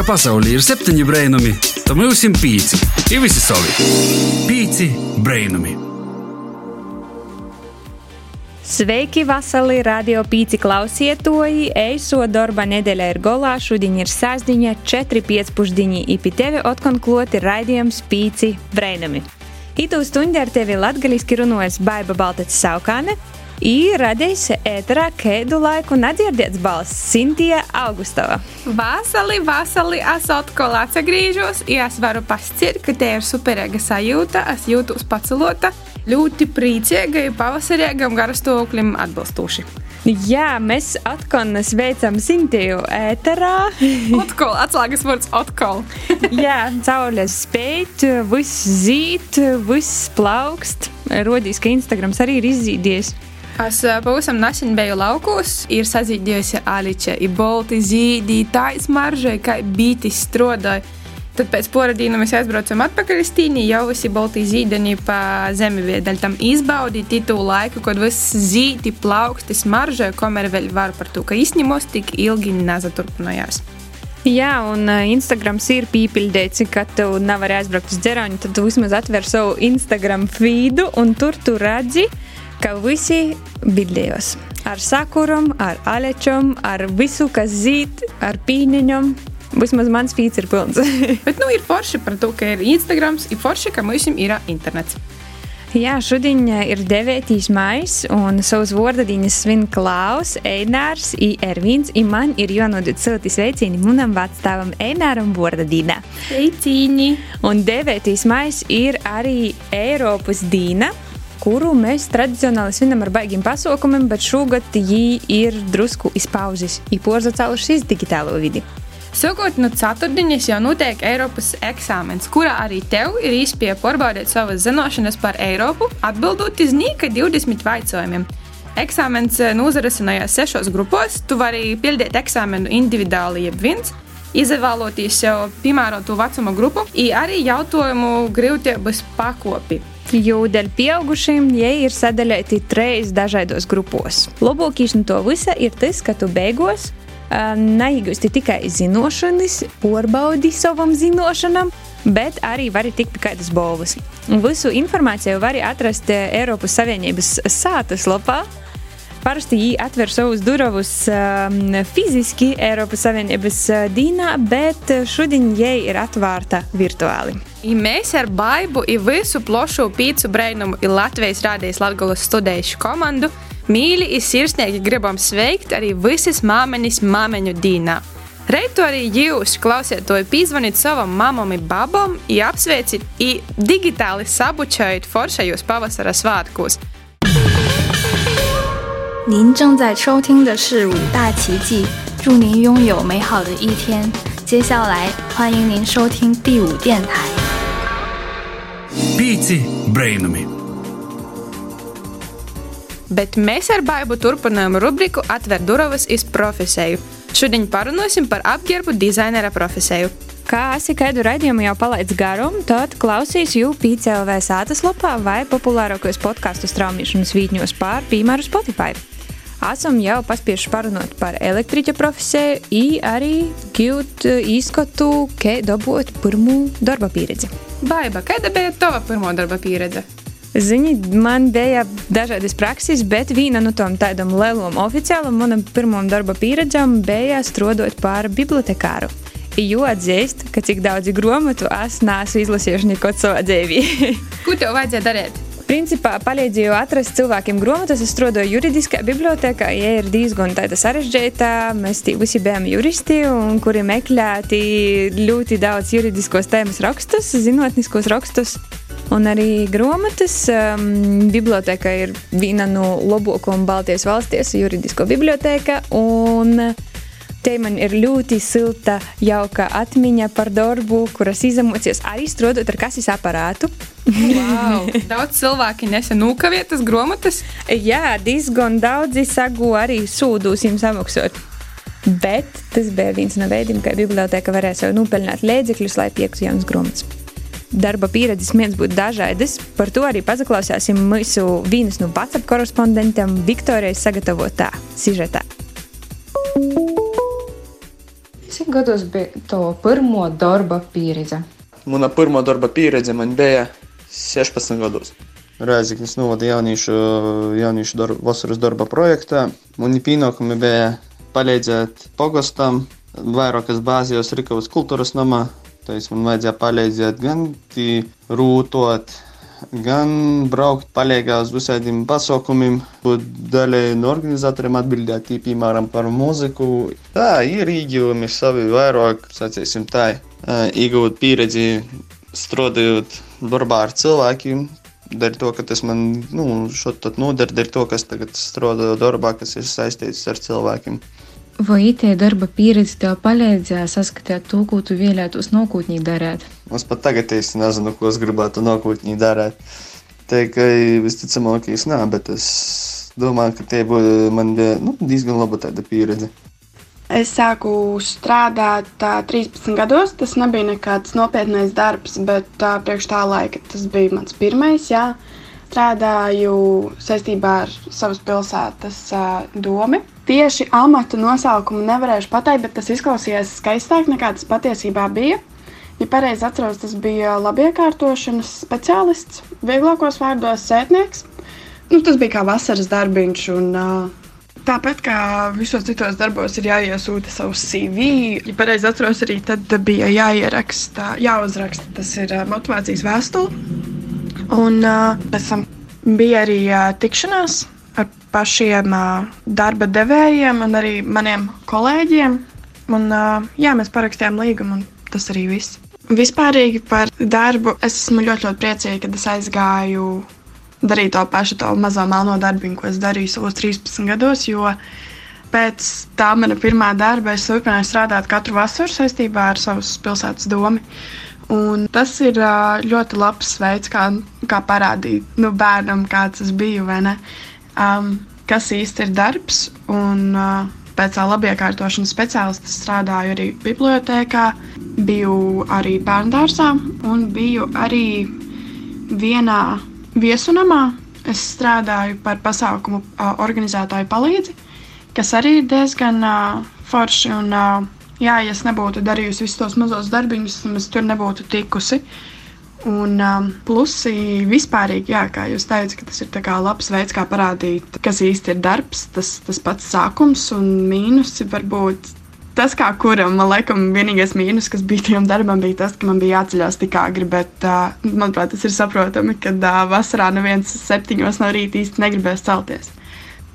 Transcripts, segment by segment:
ka pasaulē ir septiņi brainami, tad mums ir pieci. Ir visi savi. Pieci brainami. Sveiki, vasarī radio pīci klausietoji! Eiso darba nedēļa ir golā, šodien ir sāsdiņa, 4-5 pusdiņi, ipi tevi otkon kloti raidījums pīci brainami. Itu stundu ar tevi latgaliski runājas Baiba Baltacis Saukāne, I radījis ēterā kēdu laiku nedzirdēts balss Sintija Augustova. Vasali, vasali, es atkal atgriežos, ja es varu pasciet, ka te ir superīga sajūta, es jūtos pacelota, ļoti priecīga, pavasarīgam garastāvoklim atbilstoši. Jā, mēs atkal sveicam Sintiju ēterā. atkal, atslēgas vārds atkal. Jā, saules spēt, viss zīt, viss plaukst. Rodīs, ka Instagrams arī ir izzīdies. Es pavisam nesen biju laukos, ir sazīdījusi aliča, ir bolti zīdī, tā izmaržai, kā bītis strādāja. Tad pēc poradīna mēs aizbraucam atpakaļ uz tīni, jau visi bolti zīdeni pa zemi viedaļ tam izbaudīt tu laiku, kad viss zīti plauksti smaržai, kamēr vēl var par to, ka izņemos tik ilgi nezaturpinājās. Jā, un Instagrams ir pīpildīts, ka tu nevari aizbraukt uz dzeroņu, tad tu vismaz atver savu Instagram feedu un tur tu redzi, ka visi bildējos ar sakuram, ar alečom, ar visu, kas zīt, ar pīniņam. Vismaz mans feeds ir pilns. Bet nu, ir forši par to, ka ir Instagram, ir forši, ka mums ir internets. Jā, šodien ir 9. maija, un savus vārdadīņas svin Klaus, Einārs, Ervīns, un man ir jānodod silti sveicieni manam vecstāvam Eināram vārdadīnā. Sveicieni! Un 9. maija ir arī Eiropas dīna kuru mēs tradicionāli svinam ar baigiem pasaukumiem, bet šogad viņi ir drusku izpauzis, īporzacēluši iz digitālo vidi. Sākot no ceturtdienas jau notiek Eiropas eksāmens, kurā arī tev ir iespēja pārbaudīt savas zināšanas par Eiropu, atbildot uz nīka 20 jautājumiem. Eksāmens nozarasinājās sešos grupos, tu vari pildīt eksāmenu individuāli, jeb viens, izvēloties sev piemērotu vecuma grupu, arī jautājumu grūtības pakopi. Jo dēļ pieaugušiem tie ir sadalīti trīs dažādos grupos. Labākais no to visa ir tas, ka tu beigās neiegūsti tikai zināšanas, porbaudi savam zināšanām, bet arī vari tikt pie kādas balvas. Visu informāciju var atrast Eiropas Savienības sātas lapā. Parasti viņi atver savus durvis um, fiziski Eiropas Savienības uh, dīnā, bet šodien jai ir atvērta virtuāli. I mēs ar Baibu i visu plašu pīcu brainumu i Latvijas rādījis Latgulas studējušu komandu mīļi i sirsnīgi gribam sveikt arī visas māmenis māmeņu dīnā. Reitu arī jūs, klausiet to, pīzvanīt savam mamam un babam, i digitāli sabučājot foršajos pavasara svētkos. 您正在收听的是五大奇迹，祝您拥有美好的一天。接下来，欢迎您收听第五电台。 Pieci brainami. Bet mēs ar Baibu turpinām rubriku Atver durvis iz profesiju. Šodien parunāsim par apģērbu dizainera profesiju. Kā esi kādu raidījumu jau palaidis garām, tad klausīs jau PCLV sātas lapā vai populārākajos podkāstu straumēšanas vītņos pār, piemēram, Spotify. Esam jau paspieši parunāt par elektriķa profesiju, arī gūt izskatu, kā dabūt pirmo darba pieredzi. Baiba, kāda bija tava pirmā darba pieredze? Zini, man bija dažādas prakses, bet viena no tām tādām lielām oficiālām manam pirmam darba pieredzam bija strādājot par bibliotekāru. Jo atzīst, ka cik daudz grāmatu es neesmu izlasījuši nekad savā dzīvē. Ko tev vajadzēja darīt? Principā palīdzēju atrast cilvēkiem grāmatas. Es strādāju juridiskā bibliotekā, ja ir diezgan tāda sarežģīta. Mēs visi bijām juristi, un kuri meklēti ļoti daudz juridiskos tēmas rakstus, zinātniskos rakstus. Un arī grāmatas um, biblioteka ir viena no labākajām Baltijas valstīs, juridisko biblioteka. Un, Te man ir ļoti silta, jauka atmiņa par darbu, kuras izemocijas arī strādājot ar kases aparātu. Wow, daudz cilvēki nesen nokavietas grāmatas. Jā, diezgan daudzi sagu arī sūdus jums samaksāt. Bet tas bija viens no veidiem, kā biblioteka varēja sev nopelnīt līdzekļus, lai piektu jaunas grāmatas. Darba pieredzes mēdz būt dažādas, par to arī paklausīsim mūsu vienas no WhatsApp korespondentiem Viktorijas sagatavotā sižetā. Cik gados bija to pirmo darba pieredze? Mana pirmā darba pieredze man bija 16 gados. Rēzaknis novada jauniešu, jauniešu darba, vasaras darba projektā. Mani pienākumi bija palīdzēt pogostam, vairākas bāzijas Rikavas kultūras namā. Tad man vajadzēja palīdzēt gan rūtot, gan braukt palīgā uz visādiem pasaukumiem, būt daļai no organizatoriem atbildēt, piemēram, par mūziku. Tā ir īģījumi savi vairāk, sacīsim tā, iegūt pieredzi strādājot darbā ar cilvēkiem. Dēļ to, ka tas man nu, šodien noder, dēļ to, kas tagad strādā darbā, kas ir saistīts ar cilvēkiem. Vai itē darba pieredze tev palīdzēja saskatīt to, ko tu vēlētos nākotnē darīt? Es pat tagad īsti nezinu, ko es gribētu nākotnē darīt. Ka visticamāk, nē, bet es domāju, ka tie būtu man nu, diezgan laba tāda pieredze. Es sāku strādāt tā, 13 gados. Tas nebija nekāds nopietnais darbs, bet tā, priekš tā laika tas bija mans pirmais. Jā. Strādāju saistībā ar savas pilsētas uh, domu. Tieši amata nosaukumu nevarēšu pateikt, bet tas izklausījās skaistāk nekā tas patiesībā bija. Ja pareizi atceros, tas bija labiekārtošanas speciālists, vieglākos vārdos sētnieks. Nu, tas bija kā vasaras darbiņš. Un, uh, Tāpat kā visos citos darbos ir jāiesūta savs CV, ja pareizi atceros, arī tad bija jāieraksta, jāuzraksta tas ir motivācijas vēstule. Un pēc tam bija arī tikšanās ar pašiem darba devējiem un arī maniem kolēģiem. Un, jā, mēs parakstījām līgumu, un tas arī viss. Vispārīgi par darbu es esmu ļoti, ļoti priecīga, kad es aizgāju darīt to pašu, to mazo melno darbu, ko es darīju savos 13 gados. Jo pēc tā mana pirmā darba es turpināju strādāt katru vasaru saistībā ar savas pilsētas domu. Un tas ir ļoti labs veids, kā, kā parādīt nu, bērnam, kāds es biju, um, kas īsti ir darbs. Un, uh, pēc tā labiekārtošanas speciālista strādāju arī bibliotekā, biju arī bērngārzā un biju arī vienā Viesunamā es strādāju par pasākumu organizētāju palīdzi, kas arī ir diezgan forši. Un, jā, ja es nebūtu darījusi visus tos mazos darbiņus, tad es tur nebūtu tikusi. Un um, plusi vispārīgi, jā, kā jūs teicāt, tas ir labs veids, kā parādīt, kas īsti ir darbs. Tas, tas pats sākums un mīnusi var būt tas, kā kuram, man liekas, vienīgais mīnus, kas bija tam darbam, bija tas, ka man bija jāceļās tik agri. Bet, uh, manuprāt, tas ir saprotami, ka uh, vasarā neviens septiņos no rīta īsti negribēs celties.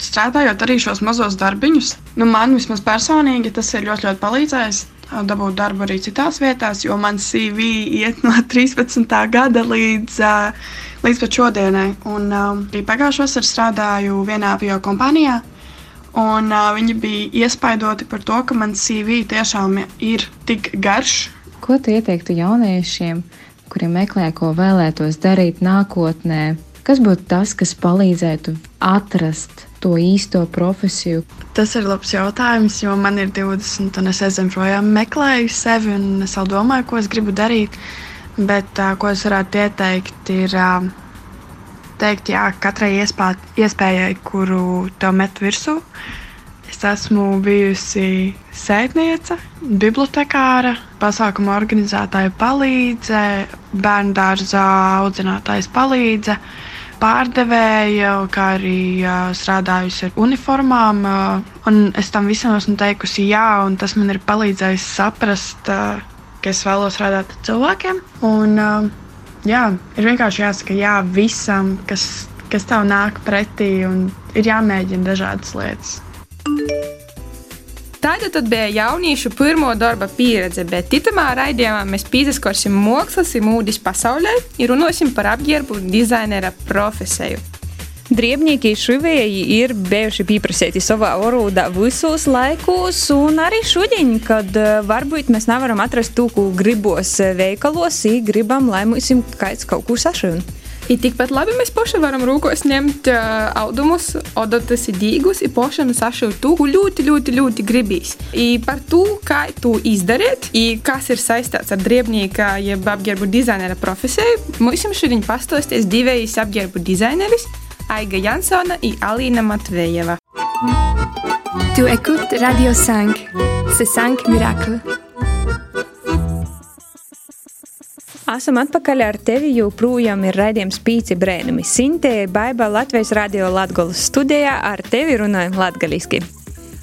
Strādājot arī šos mazos darbiņus, nu, man vismaz personīgi tas ir ļoti, ļoti palīdzējis. Dabūt darbu arī citās vietās, jo man CV iet no 13. gada līdz, līdz pat šodienai. Un um, arī pagājušā vasarā strādāju vienā avio kompānijā, Un, uh, viņi bija iespaidoti par to, ka mans CV tiešām ir tik garš. Ko tu ieteiktu jauniešiem, kuriem meklē, ko vēlētos darīt nākotnē? Kas būtu tas, kas palīdzētu atrast to īsto profesiju? Tas ir labs jautājums, jo man ir 20, un es projām meklēju sevi, un es vēl domāju, ko es gribu darīt. Bet, uh, ko es varētu ieteikt, ir uh, teikt, jā, katrai iespēj, iespējai, kuru tev met virsū. Es esmu bijusi sētniece, bibliotekāra, pasākuma organizētāja palīdze, bērnu dārza audzinātājs palīdze, pārdevēja, kā arī uh, strādājusi ar uniformām. Uh, es tam visam esmu teikusi jā, un tas man ir palīdzējis saprast, uh, ka es vēlos strādāt ar cilvēkiem. Un, uh, jā, ir vienkārši jāsaka jā visam, kas, kas tev nāk pretī, un ir jāmēģina dažādas lietas. Tāda tad bija jauniešu pirmo darba pieredze, bet citamā raidījumā mēs pīzeskorsim mākslas un mūdis pasaulē un runāsim par apģērbu dizainera profesiju. Driebnieki šuvēji ir bijuši pieprasīti savā valodā visos laikos, un arī šodien, kad eh, varbūt mēs nevaram atrast to, ko gribos eh, veikalos, ja gribam, lai mums kāds kaut ko sašūna. I tikpat labi mēs paši varam rūkos ņemt uh, audumus, odotas ir dīgus, ir pašam sašūt to, ko ļoti, ļoti, ļoti gribīs. I par to, kā to izdarīt, i kas ir saistīts ar driebnieka, jeb apģērbu dizainera profesiju, mums šodien pastāstīs divējas apģērbu dizaineris. Aiga Jansona et Alina Matvejeva. Tu écoutes Radio 5. C'est 5 miracles. Esam atpakaļ ar tevi, joprojām ir raidījums Pīci brēnumi. Sintē, Baiba Latvijas radio Latgolas studijā ar tevi runājam latgaliski.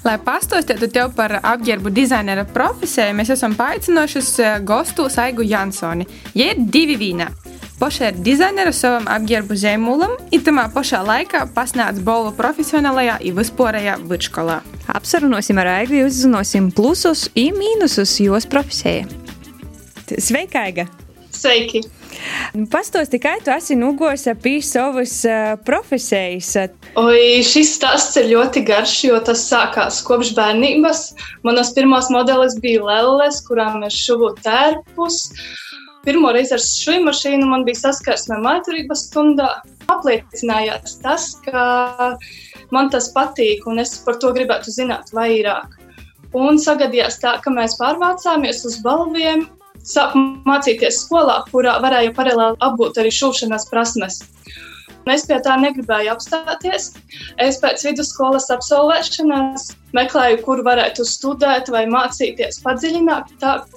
Lai pastāstītu tev par apģērbu dizainera profesiju, mēs esam paaicinājuši eh, gostu Saigu Jansoni. Viņa ir divi vīnā. Poša ir dizainera savam apģērbu zīmolam, un tamā pašā laikā pasniedz balvu profesionālajā un vispārējā vidusskolā. Apsarunosim ar Aigu, uzzināsim plusus un mīnusus jos profesijai. Sveika, Aiga! Sveiki! Pastāsti, kā tu esi nogojis pie savas uh, profesijas? Oi, šis stāsts ir ļoti garš, jo tas sākās kopš bērnības. Manas pirmās modelis bija Lelles, kurām es šuvu tērpus. Pirmo reizi ar šo mašīnu man bija saskarsme māturības stundā. Apliecinājās tas, ka man tas patīk un es par to gribētu zināt vairāk. Un sagadījās tā, ka mēs pārvācāmies uz balviem sāku mācīties skolā, kurā varēju paralēli apgūt arī šūšanas prasmes. Es pie tā negribēju apstāties. Es pēc vidusskolas absolvēšanas meklēju, kur varētu studēt vai mācīties padziļinātāk.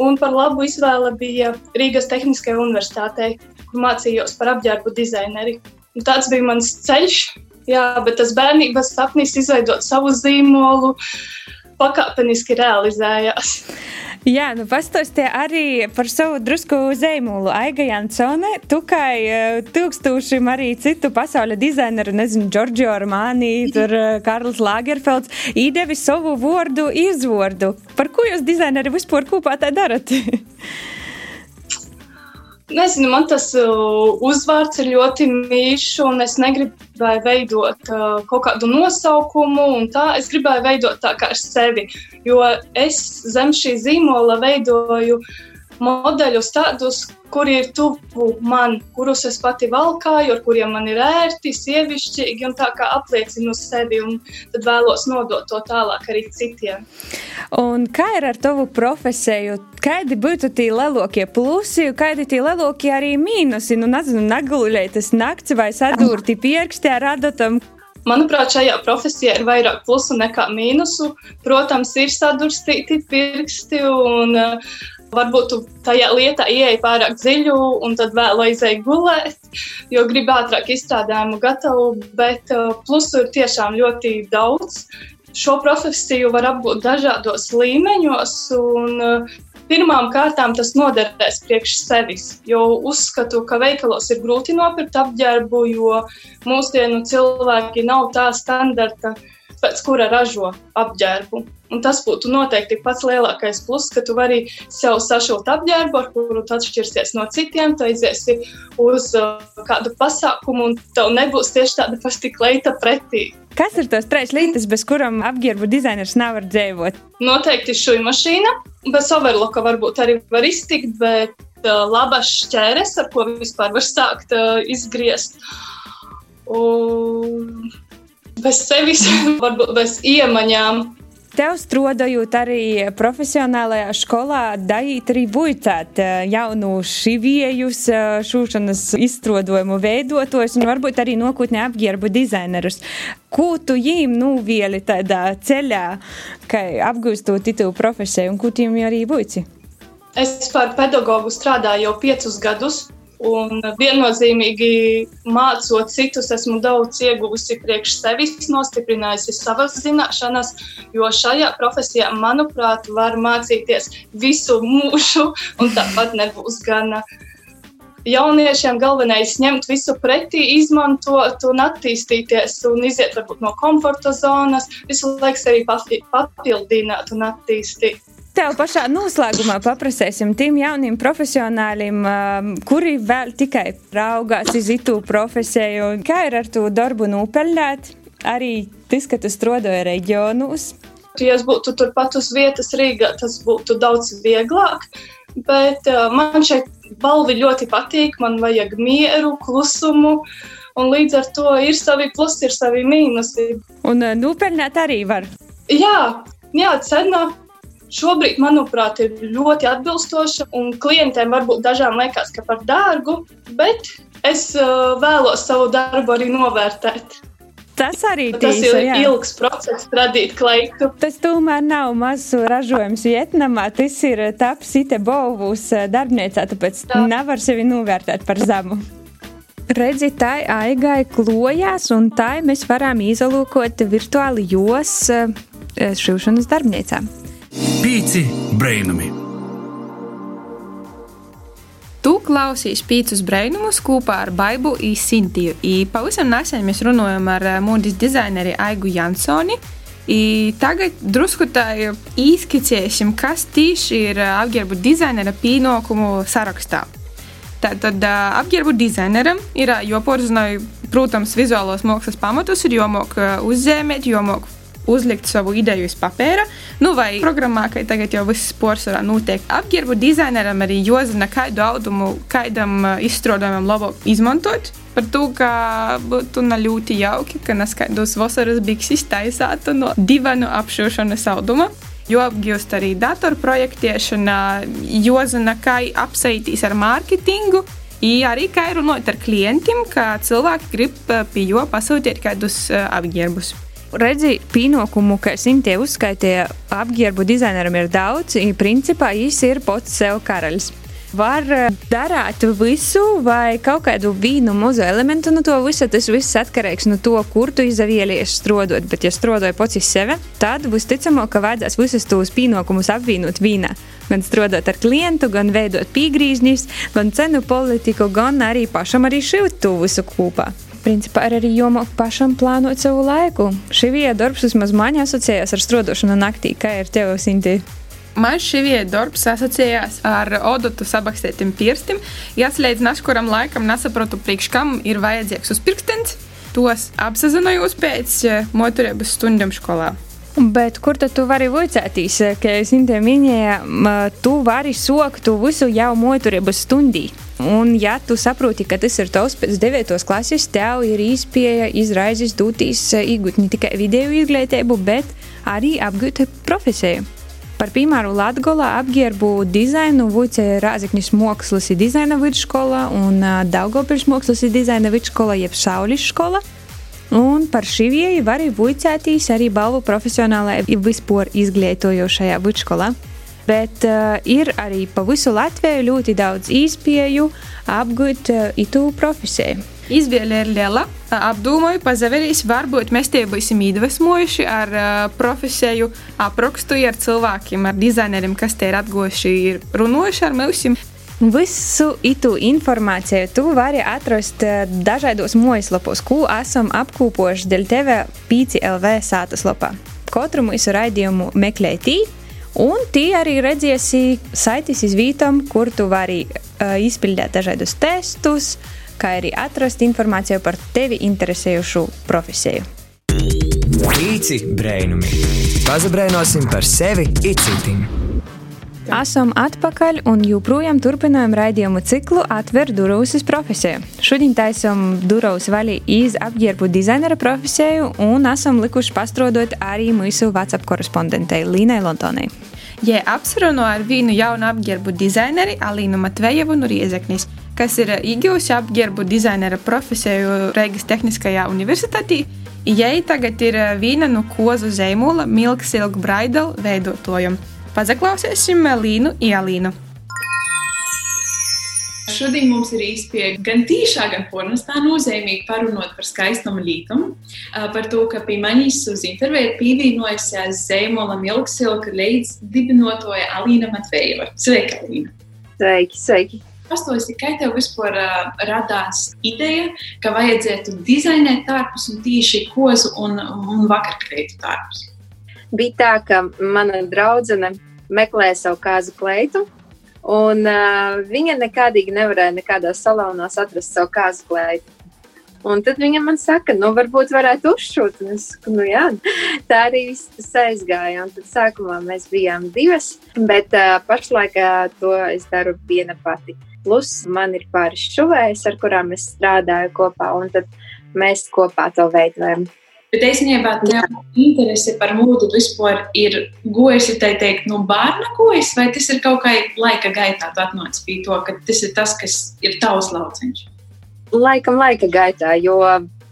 Un par labu izvēle bija Rīgas Tehniskajai universitātei, kur mācījos par apģērbu dizaineri. Un tāds bija mans ceļš, jā, bet tas bērnības sapnis izveidot savu zīmolu pakāpeniski realizējās. Jā, nu pastāstie arī par savu drusku zīmolu. Aiga Jansone, tu kā uh, tūkstošiem arī citu pasaules dizaineru, nezinu, Giorgio Armani, tur uh, Karls Lagerfelds, īdevi savu vārdu izvārdu. Par ko jūs dizaineri vispār kopā tā darat? Nezinu, man tas uh, uzvārds ir ļoti mīļš, un es negribēju veidot uh, kaut kādu nosaukumu, un tā es gribēju veidot tā kā ar sevi. Jo es zem šī zīmola veidoju modeļus tādus, kuri ir tuvu man, kurus es pati valkāju, ar kuriem man ir ērti, sievišķīgi un tā kā apliecinu sevi, un tad vēlos nodot to tālāk arī citiem. Un kā ir ar tavu profesiju? Kādi būtu tie lielākie plusi, kādi tie lielākie arī mīnusi? Nu, nezinu, nagulētas nakts vai sadūrti pierkstē ar adotam. Manuprāt, šajā profesijā ir vairāk plusu nekā mīnusu. Protams, ir sadurstīti pirksti un Varbūt tu tajā lietā ieeji pārāk dziļi un tad vēl aizēji gulēt, jo gribi ātrāk izstrādājumu gatavu, bet uh, plusu ir tiešām ļoti daudz. Šo profesiju var apgūt dažādos līmeņos, un uh, pirmām kārtām tas noderēs priekš sevis. Jo uzskatu, ka veikalos ir grūti nopirkt apģērbu, jo mūsdienu cilvēki nav tā standarta, pēc kura ražo apģērbu. Un tas būtu noteikti pats lielākais pluss, ka tu vari sev sašūt apģērbu, ar kuru tu atšķirsies no citiem. Tu aiziesi uz uh, kādu pasākumu, un tev nebūs tieši tāda pati kleita pretī. Kas ir tas trīs lietas, bez kurām apģērbu dizainers nevar dzīvot? Noteikti šī mašīna, bez overloka varbūt arī var iztikt, bet uh, labas šķēres, ar ko vispār var sākt uh, izgriezt. Un bez sevis, varbūt bez iemaņām. Tev strādājot arī profesionālajā skolā, darīt arī buļcēt eh, jaunu šivējus, eh, šūšanas izstrādājumu veidotojus un varbūt arī nākotnē apģērbu dizainerus. Ko tu jīm nuvieli tādā ceļā, kā apgūstot titulu profesiju un ko tu jīm arī buļci? Es par pedagogu strādāju jau piecus gadus. Un viennozīmīgi mācot citus, esmu daudz ieguvusi priekš sevis, nostiprinājusi savas zināšanas, jo šajā profesijā, manuprāt, var mācīties visu mūžu, un tāpat nebūs gana. Jauniešiem galvenais ir ņemt visu pretī, izmantot un attīstīties, un iziet varbūt no komforta zonas, visu laiku arī papildināt un attīstīt. Tev pašā noslēgumā paprasēsim tiem jauniem profesionāļiem, um, kuri vēl tikai raugās uz itu profesiju. Kā ir ar to darbu nopeļņāt? Arī tas, ka tu strādāji reģionos. Ja es būtu turpat uz vietas Rīgā, tas būtu daudz vieglāk. Bet uh, man šeit balvi ļoti patīk. Man vajag mieru, klusumu. Un līdz ar to ir savi plusi, ir savi mīnusi. Un uh, nopeļņāt arī var. Jā, jā cena šobrīd, manuprāt, ir ļoti atbilstoša. Un klientiem varbūt dažām liekas, ka par dārgu, bet es uh, vēlos savu darbu arī novērtēt. Tas arī Tas tīsa, ir jā. ilgs process radīt kleitu. Tas tomēr nav mazs ražojums Vietnamā. Tas ir taps ite Bovūs darbnīcā, tāpēc Jā. nevar sevi novērtēt par zemu. Redzi, tā aigai klojās, un tā mēs varam izolūkot virtuāli jos eh, šūšanas darbnīcā. Pīci brainami! Tu klausīs pīcis brainumus kopā ar Baibu Sintiju. I pavisam nesen mēs runājam ar eh, mūdes dizaineri Aigu Jansoni. I tagad drusku tā izskicēsim, kas tieši ir eh, apģērbu dizainera pienākumu sarakstā. Tātad eh, apģērbu dizaineram ir jāpārzina, protams, vizuālos mākslas pamatus, ir jāmāk uzzīmēt, jāmāk uzlikt savu ideju uz papīra. Nu, vai programmā, ka tagad jau viss porcelāna notiek. Apģērbu dizaineram arī jāzina, kādu audumu, kādam uh, izstrādājumam labāk izmantot. Par to, ka būtu ļoti jauki, ka neskaidos vasaras bikses taisātu no divanu apšūšanas auduma. Jo apgūst arī datorprojektēšana, jāzina, kā apsaitīs ar mārketingu. I arī kā runāt ar klientiem, ka cilvēki grib uh, pie jo pasūtīt kādus uh, apģērbus. Redzi, pienākumu, ka Sintie uzskaitīja apģērbu dizaineram ir daudz, un principā viņš ir pats sev karalis. Var eh, darīt visu, vai kaut kādu vīnu mazu elementu no to visa. Tas viss atkarīgs no to, kur tu izvēlies strādāt. Bet, ja strādāji pats uz sevi, tad visticamāk, ka vajadzēs visus tos pienākumus apvienot vīnā. Gan strādāt ar klientu, gan veidot piegriežņus, gan cenu politiku, gan arī pašam arī šūt to visu kopā. Principā ir arī jomāk pašam plānot savu laiku. Šī vieta darbs vismaz man asociējas ar strādāšanu naktī. Kā ir tev, Sinti? Man šī vieta darbs asociējās ar odotu sabakstētiem pirkstiem. Jāslēdz naškuram laikam nesaprotu, priekš kam ir vajadzīgs uzpirkstens. Tos apzinājos pēc eh, motorības stundām skolā. Bet kur tad tu vari vicēties? Kā jau Sintē minēja, tu vari sokt visu jau motorības stundī. Un, ja tu saproti, ka tas ir tavs pēc 9. klases, tev ir iespēja izraizes dūtīs iegūt ne tikai video izglītību, bet arī apgūt profesiju. Par piemēru Latvijā apģērbu dizainu vuicē Rāzaknis Mākslas un dizaina vidusskola un Daugopils Mākslas un dizaina vidusskola jeb Saulis skola. Un par šīvieju var arī vuicētīs arī balvu profesionālajā vispār izglītojošajā vidusskolā. Bet uh, ir arī pa visu Latviju ļoti daudz iespēju apgūt uh, itu profesiju. Izvēle ir liela. Apdomāju, pazaverīs, varbūt mēs tie būsim iedvesmojuši ar uh, profesiju aprakstu ar cilvēkiem, ar dizaineriem, kas te ir atgojuši, ir runājuši ar mums. Visu itu informāciju tu vari atrast eh, dažādos mājaslapos, ko esam apkopojuši dēļ tevi Pīci LV sātas lapā. Katru mūsu raidījumu meklētī, un tī arī redzēsi saitis izvītam, kur tu vari uh, izpildīt dažādus testus, kā arī atrast informāciju par tevi interesējušu profesiju. Pīci brainumi. Pazabrainosim par sevi itcitim. Esam atpakaļ un joprojām turpinām raidījumu ciklu Atver durvis uz profesiju. Šodien taisām durvis vaļā iz apģērbu dizainera profesiju un esam likuši pastrodot arī mūsu WhatsApp korespondentei Līnai Londonai. Ja apsarunu ar vienu jaunu apģērbu dizaineri Alīnu Matvejevu no Riezeknis, kas ir iegūsi apģērbu dizainera profesiju Reigas Tehniskajā universitātī, Jai tagad ir viena no kozu zīmola Milk Silk Bridal veidotājiem. Pazaklausīsim Līnu Ielīnu. Šodien mums ir iespēja gan tīšā, gan pornostā nozīmīgi parunāt par skaistumu lītumu. Par to, ka pie manis uz interviju ir pievienojusies Zīmola Milksilka līdz dibinotoja Alīna Matvejeva. Sveika, Alīna! Sveiki, sveiki! Pastāsti, kā tev vispār uh, radās ideja, ka vajadzētu dizainēt tārpus un tīši kozu un, un vakarkleitu tārpus? Bija tā, ka mana draudzene meklēja savu kāzu kleitu, un uh, viņa nekādīgi nevarēja nekādā salonā atrast savu kāzu kleitu. Un tad viņa man saka, nu, varbūt varētu uzšūt. Un es saku, nu, jā, tā arī viss aizgāja. Un tad sākumā mēs bijām divas, bet uh, pašlaik uh, to es daru viena pati. Plus man ir pāris šuvējas, ar kurām es strādāju kopā, un tad mēs kopā to veidojam. Bet īstenībā tev interese par mūdu vispār ir gojusi, tā teikt, no bērna gojas, vai tas ir kaut kā laika gaitā atnācis pie to, ka tas ir tas, kas ir tavs lauciņš? Laikam laika gaitā, jo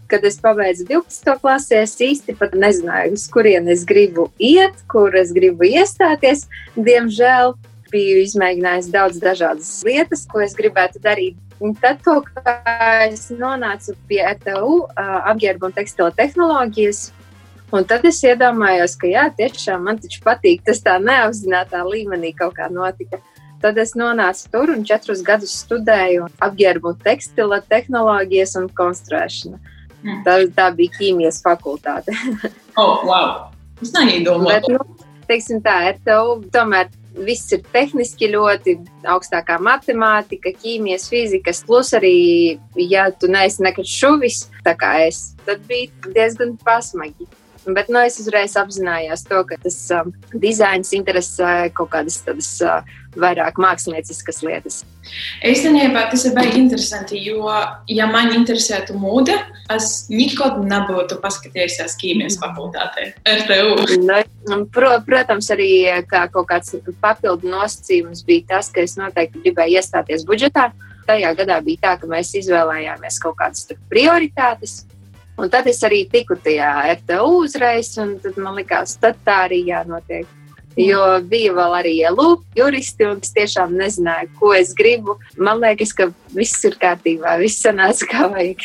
kad es pabeidzu 12. klasi, es īsti pat nezināju, uz kurien es gribu iet, kur es gribu iestāties. Diemžēl biju izmēģinājis daudz dažādas lietas, ko es gribētu darīt. Un tad kaut kā es nonācu pie ETU apģērba un tekstila tehnoloģijas. Un tad es iedomājos, ka jā, tiešām man taču patīk, tas tā neapzināta līmenī kaut kā notika. Tad es nonācu tur un četrus gadus studēju apģērbu tekstila tehnoloģijas un konstruēšanu. Mm. Tā, tā bija ķīmijas fakultāte. oh, wow! Es neiedomājos. Nu, teiksim tā, tevi tomēr viss ir tehniski ļoti augstākā matemātika, ķīmijas, fizikas, plus arī, ja tu neesi nekad šuvis, tā kā es, tad bija diezgan pasmagi. Bet nu, es uzreiz apzinājos to, ka tas um, dizains interesē kaut kādas tādas uh, vairāk mākslinieciskas lietas. Īstenībā tas ir baigi interesanti, jo, ja man interesētu mūde, es nekad nebūtu paskatījusies ķīmijas fakultātē, RTU. Nu, pro, protams, arī kā kaut kāds papildu nosacījums bija tas, ka es noteikti gribēju iestāties budžetā. Tajā gadā bija tā, ka mēs izvēlējāmies kaut kādas prioritātes. Un tad es arī tiku tajā RTU uzreiz, un tad man likās, tad tā arī jānotiek. Jo bija vēl arī LU juristi, un es tiešām nezināju, ko es gribu. Man liekas, ka viss ir kārtībā, viss sanāca kā vajag.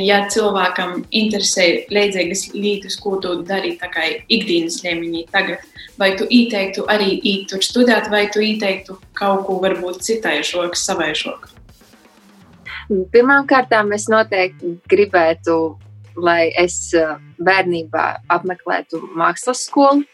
Ja cilvēkam interesē līdzīgas lietas, ko tu dari ikdienas līmenī tagad, vai tu ieteiktu arī iet tur studēt, vai tu ieteiktu kaut ko varbūt citai šoks, savai šokai? Pirmkārt, es noteikti gribētu, lai es bērnībā apmeklētu mākslas skolu,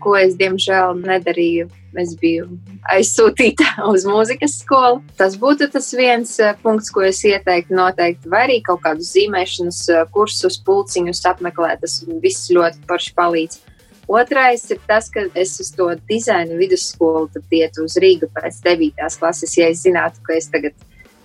ko es diemžēl nedarīju. Es biju aizsūtīta uz mūzikas skolu. Tas būtu tas viens eh, punkts, ko es ieteiktu noteikti, vai arī kaut kādus zīmēšanas eh, kursus, pulciņus apmeklēt. Tas viss ļoti forši palīdz. Otrais ir tas, ka es uz to dizaina vidusskolu ietu uz Rīgu pēc 9. klases, ja es zinātu, ka es tagad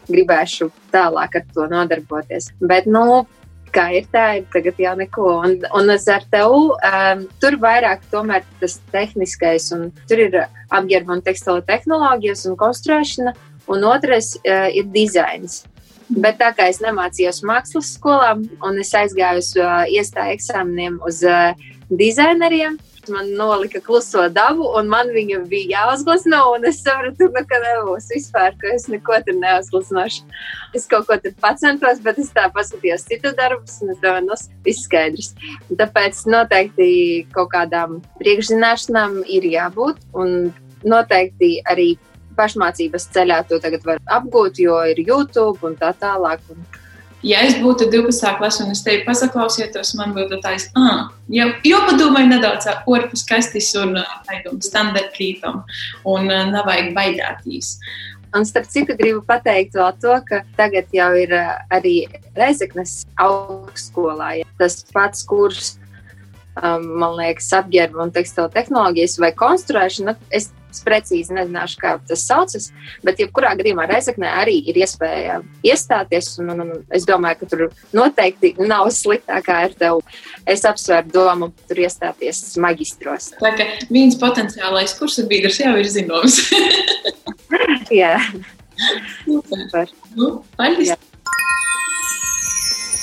gribēšu tālāk ar to nodarboties. Bet, nu, kā ir tā, ir tagad jau neko. Un, un uz ar tevu um, tur vairāk tomēr tas tehniskais, un tur ir apģērba un tekstila tehnoloģijas un konstruēšana, un otrais uh, ir dizains. Bet tā kā es nemācījos mākslas skolā, un es aizgāju uz uh, iestāju eksāmeniem uz uh, dizaineriem, man nolika kluso dabu, un man viņa bija jāuzglasno, un es sapratu, nu, ka nebūs vispār, ka es neko tur neuzglasnošu. Es kaut ko tur pacentos, bet es tā paskatījos citu darbus, un es domāju, nu, viss skaidrs. Tāpēc noteikti kaut kādām priekšzināšanām ir jābūt, un noteikti arī pašmācības ceļā to tagad var apgūt, jo ir YouTube un tā tālāk. Un ja es būtu 12. klasē un es teiktu, pasaklausieties, man būtu tāds, ah, jau, jau padomāju nedaudz ārpus kastis un tādam standartītam, un nav vajag baidāties. Un starp citu, gribu pateikt vēl to, ka tagad jau ir arī Reizeknas augstskolā ja tas pats kurs, man liekas, apģērba un tekstila tehnoloģijas vai konstruēšana. Es Es precīzi nezināšu, kā tas saucas, bet jebkurā gadījumā Reizeknē arī ir iespēja iestāties. Un, un, un es domāju, ka tur noteikti nav sliktākā ar tevi. Es apsveru domu tur iestāties magistros. Tā kā viens potenciālais kursu biedrs jau ir zināms. Jā. Super. Nu, paldies. Jā.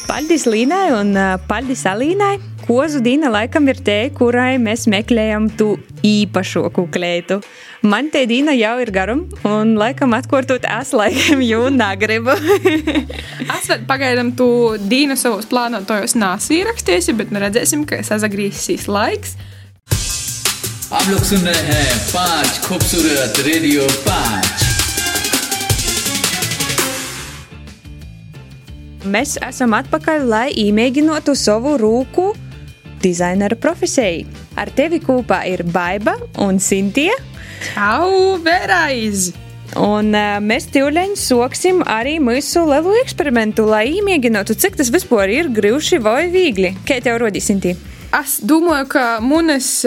Paldies Līnai un uh, paldies Alīnai Kozu Dīna laikam ir te, kurai mēs meklējam tu īpašo kuklētu. Man te Dīna jau ir garum, un laikam atkārtot es laikam jau negribu. es vēl pagaidām tu Dīnu savus plānotojos nāsi ierakstīsi, bet nu redzēsim, ka sazagrīsīs laiks. आप लोग सुन रहे हैं पांच खूबसूरत रेडियो पांच Mēs esam atpakaļ, lai iemēģinātu savu rūku dizainera profesijai. Ar tevi kopā ir Baiva un Sintīna. Čau, vērais! Un uh, mēs tīvleņi soksim arī mūsu lielu eksperimentu, lai iemēģinātu, cik tas vispār ir grūti vai viegli. Kā tev rodīs, Sintīna? Es domāju, ka manas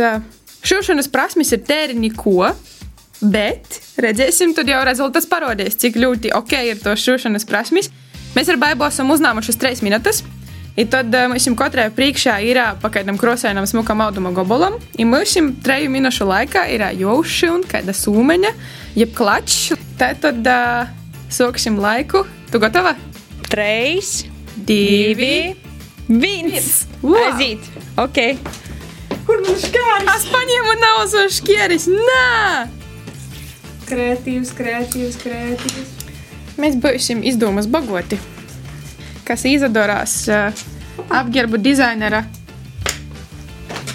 šūšanas prasmes ir tēri neko. Bet redzēsim, tad jau rezultāts parodīs, cik ļoti ok ir to šūšanas prasmes. Mēs ar Baibu esam uznāmuši trīs minūtes. I tad uh, mums katrai priekšā ir pakaidam krosēnam smukam auduma gobolam. I mums treju minūšu laikā ir jauši un kāda sūmeņa, jeb klačs. Tā tad uh, soksim laiku. Tu gatava? Treis, divi, viens. Aiziet. Ok. Kur man šķēris? Es paņēmu nauzu šķēris. Nē! Kreatīvs, kreatīvs, kreatīvs. Mēs būsim izdomas bagoti, kas izadorās uh, apģērbu dizainera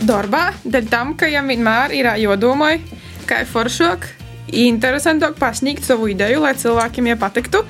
darbā, dēļ tam, ka viņam vienmēr ir jādomā, kā ir foršāk, interesantāk pasniegt savu ideju, lai cilvēkiem jau patiktu.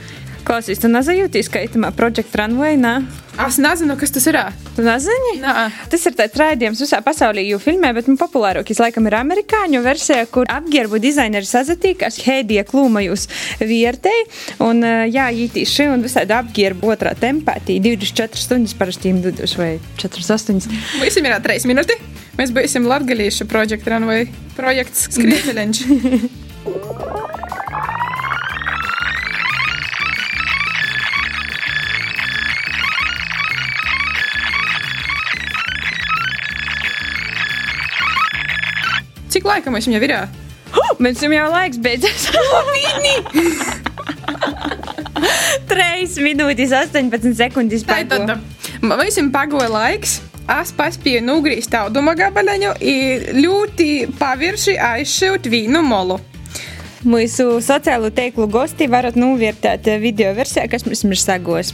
Klausies, tu nezajūties, ka itamā Project Runway, nē? Es nezinu, kas tas ir. Tu nezini? Nē. Tas ir tāds raidījums visā pasaulē, jo filmē, bet nu, populārākais laikam ir amerikāņu versija, kur apģērbu dizaineri sazatīkās Heidija klūmajus viertei, un jā, ītī šī un visādi apģērbu otrā tempā, tī 24 stundas parasti jums dudus vai 48. Visiem ir 3 minūti. Mēs būsim latgalīšu Project Runway projekts Skriemeļņš. Cik laika mums jau ir? Mums jau laiks beidzas. Viņi! 3 minūtes, 18 sekundes. Tātad, mums ir pagoja laiks. Es paspēju nugriezt auduma gabaliņu ļoti pavirši aizšūt vīnu molu. Mūsu sociālo tīklu gosti varat novērtēt video versijā, kas mums ir sagos.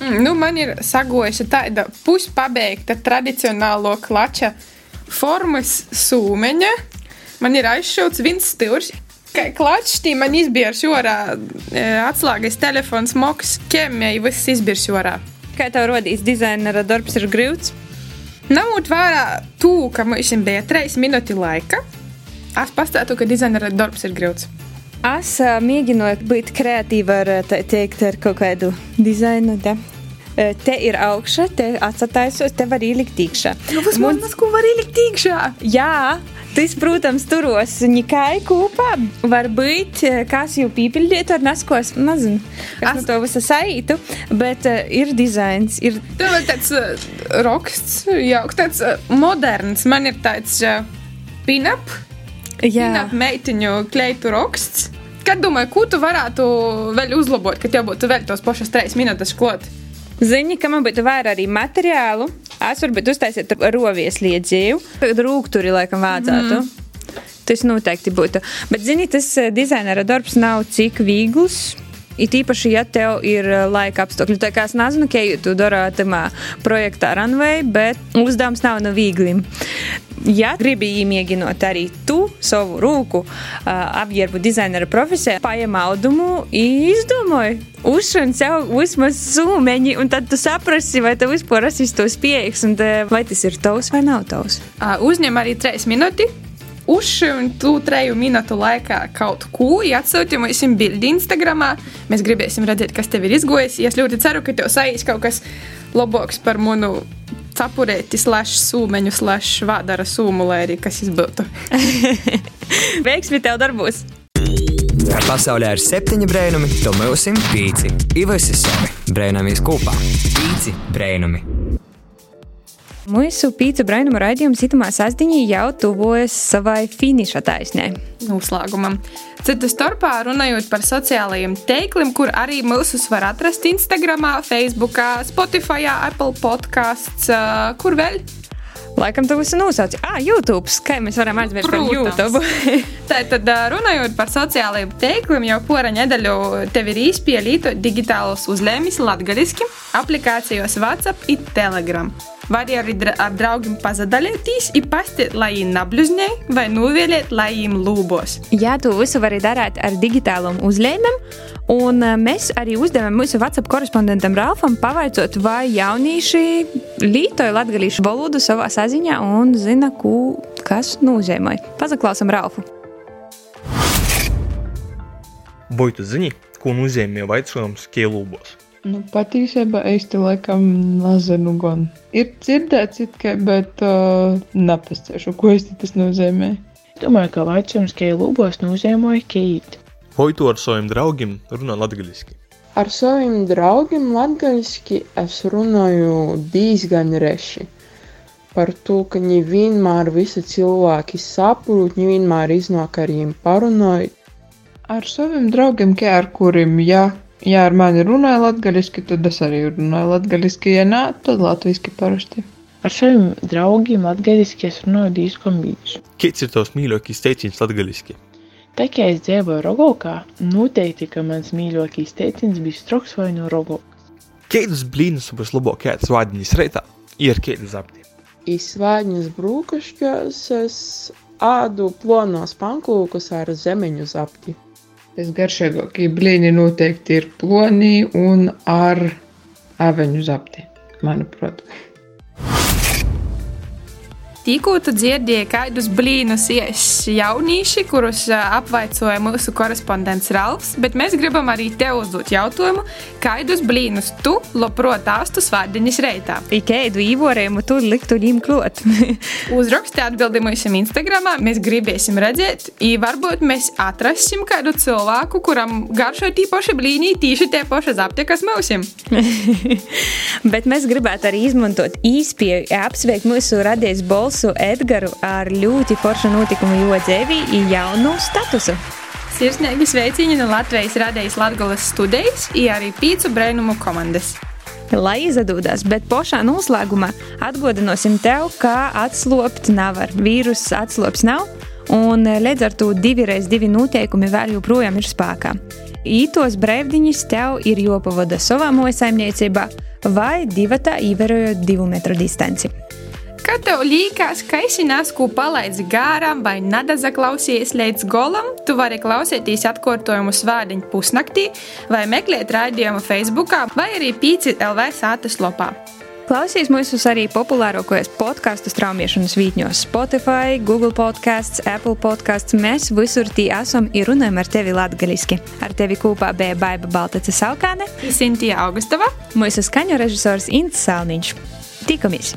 Mm, nu, man ir sagojusi tāda puspabeigta tradicionālo klača formas sūmeņa. Man ir aizšauts viens stūrs. Kā klačs, tī man izbiež orā atslēgas telefons, moks, ķemēji, viss izbiež orā. Kā tev rodīs dizainera darbs ir grūts? Ņemot vērā to, ka mums bija 3 minūtes laika, es pastāstīju, ka dizainera darbs ir grūts. Es mēģināju būt kreatīva ar, teikt, ar kaut kādu dizainu. Te. Te ir augšā, te atsataisos, te var ielikt iekšā. Nu, kas man tas, ko var ielikt iekšā? Jā, tas, protams, turos nikai kopā. Varbūt kāds jau pīpildīt ar naskos, nezinu, kas no to visu saītu, bet uh, ir dizains. Ir... Tev ir tāds uh, roksts, jau tāds uh, moderns. Man ir tāds uh, pin-up, pin-up meitiņu kleitu roksts. Kad domāju, ko tu varētu vēl uzlabot, ka tev būtu vēl tos pašas trīs minūtes klāt? Zini, ka man būtu vairāk arī materiālu. Es varbūt uztaisītu rovies liedzīju. Tad rūkturi laikam vajadzētu. Mm. Tas noteikti būtu. Bet, zini, tas eh, dizainera darbs nav cik viegls. It īpaši, ja tev ir eh, laika apstākļi. Tā kā es nezinu, kā dari tamā projektā Runway, bet uzdevums nav no vīgliem. Ja gribi iemēģināt arī tu savu rūku uh, apģērbu dizainera profesijā, paņem audumu un izdomāji. Uzšana sev vismaz sūmeņi, un tad tu saprasi, vai tev vispār esi tos pieejams, un te, vai tas ir tavs vai nav tavs. Uh, uzņem arī 3 minūtes. Uz šim trīs minūtu laikā kaut ko atsūtījām mums bildi Instagram. Mēs gribēsim redzēt, kas tev ir izgojis. Es ļoti ceru, ka tev saīs kaut kas labāks par manu cepurēti, slash sūmeņu, slash vādara sūmu, lai arī kas izbūtu. Veiksmi tev darbos! Pasaulē ir septiņi brēnumi, to mēs esam pīci. Ivas ir savi brēnamies kopā. Pīci brēnumi. Mūsu pīcis brainuma raidījums itamā sastāvdaļā jau tuvojas savai finiša taisnē. Noslēgumam. Citu starpā runājot par sociālajiem tīkliem, kur arī mūsus var atrast Instagram, Facebook, Spotify, Apple podkāsts, kur vēl. Laikam tu visu nosauci. Ah, YouTube. Kā mēs varam aizmirst par YouTube? Tā tad runājot par sociālajiem tīkliem, jau pora nedēļu tev ir izpēlīta digitālos uzlēmis latgaliski aplikācijos WhatsApp un Telegram. Vari arī ar draugiem pazudalīties, ir pasti, lai viņi nabluznēji vai novēliet, lai viņi lūbos. Jā, to visu var darīt ar digitālām uzlēmēm. Un mēs arī uzdevām mūsu WhatsApp korespondentam Ralfam pavaicot, vai jaunieši lietoja latviešu valodu savā saziņā un zina, ko, kas nozīmē. Pazaklausam Ralfu. Vai tu zini, ko nozīmē vaicojums kielūbos? Nu, patiesībā es te laikam nezinu, gan ir dzirdēts, kā, bet uh, nepastāšu, ko es tas nozīmē. Domāju, ka vaicājums, ka lūbos nozīmē kīt. Vai tu ar saviem draugiem runā latgaliski? Ar saviem draugiem latgaliski es runāju diezgan reši. Par to, ka nevienmēr visi cilvēki saprot, nevienmēr iznāk ar viņiem parunājot. Ar saviem draugiem, kā ar kuriem, ja ja ar mani runāja latgaliski, tad es arī runāju latgaliski, ja nē, tad latviski parasti. Ar saviem draugiem latgaliski es runāju diezgan bieži. Kāds ir tavs mīļākais teiciens latgaliski? Tā kā es dzīvoju Rogokā, noteikti, ka mans mīļākais teiciens bija stroks vai no Rogokas. Kādus blīnus būs labāk ēst vārdiņas reitā? Ir kādi zapti. Izsvāņas brūkašķos es ādu plonos pankūkus ar zemeņu zapti. Visgaršīgākie blīni noteikti ir plonī un ar aveņu zapti, manuprāt. Tikko tu dzirdēji kādus blīnus ies jaunieši, kurus apvaicoja mūsu korespondents Ralfs, bet mēs gribam arī tev uzdot jautājumu, kādus blīnus tu labprāt āstu svārdiņas reitā. Ikēdu īvorējumu tu liktu ņem klot. Uzraksti atbildi mūsu Instagramā, mēs gribēsim redzēt, i varbūt mēs atrasim kādu cilvēku, kuram garšo tī paši blīnī, tīši tie paši zapti, kas mūsim. bet mēs gribētu arī izmantot īspēju apsveikt mūsu radies bols balsu Edgars ar ļoti foršu notikumu jodzēvī un jaunu statusu. Sirsnīgi sveicieni no Latvijas radējas Latvijas studijas, un arī pīcu brēnumu komandas. Lai izdodās, bet pašā noslēgumā atgādināsim tev, kā atslopt nevar. Vīruss atslops nav, un līdz ar to divi reiz divi noteikumi vēl joprojām ir spēkā. Ītos brīvdiņas tev ir jopavada savā mojsaimniecībā vai divatā ievērojot divu metru distanci. Kad tev liekas, ka esi nesku palaidzi gārām vai nedazaklausies līdz golam, tu vari klausīties atkārtojumu svādiņu pusnaktī vai meklēt raidījumu Facebook vai arī pīci LV sātas lopā. Klausies mūsu arī populārākajos podkāstu straumēšanas vītņos, Spotify, Google podkāsts, Apple podkāsts. Mēs visur tī esam un runājam ar tevi latgaliski. Ar tevi kopā bija Baiba Baltace Salkāne, Sintija Augustava, mūsu skaņu režisors Ints Salniņš. Tikamies!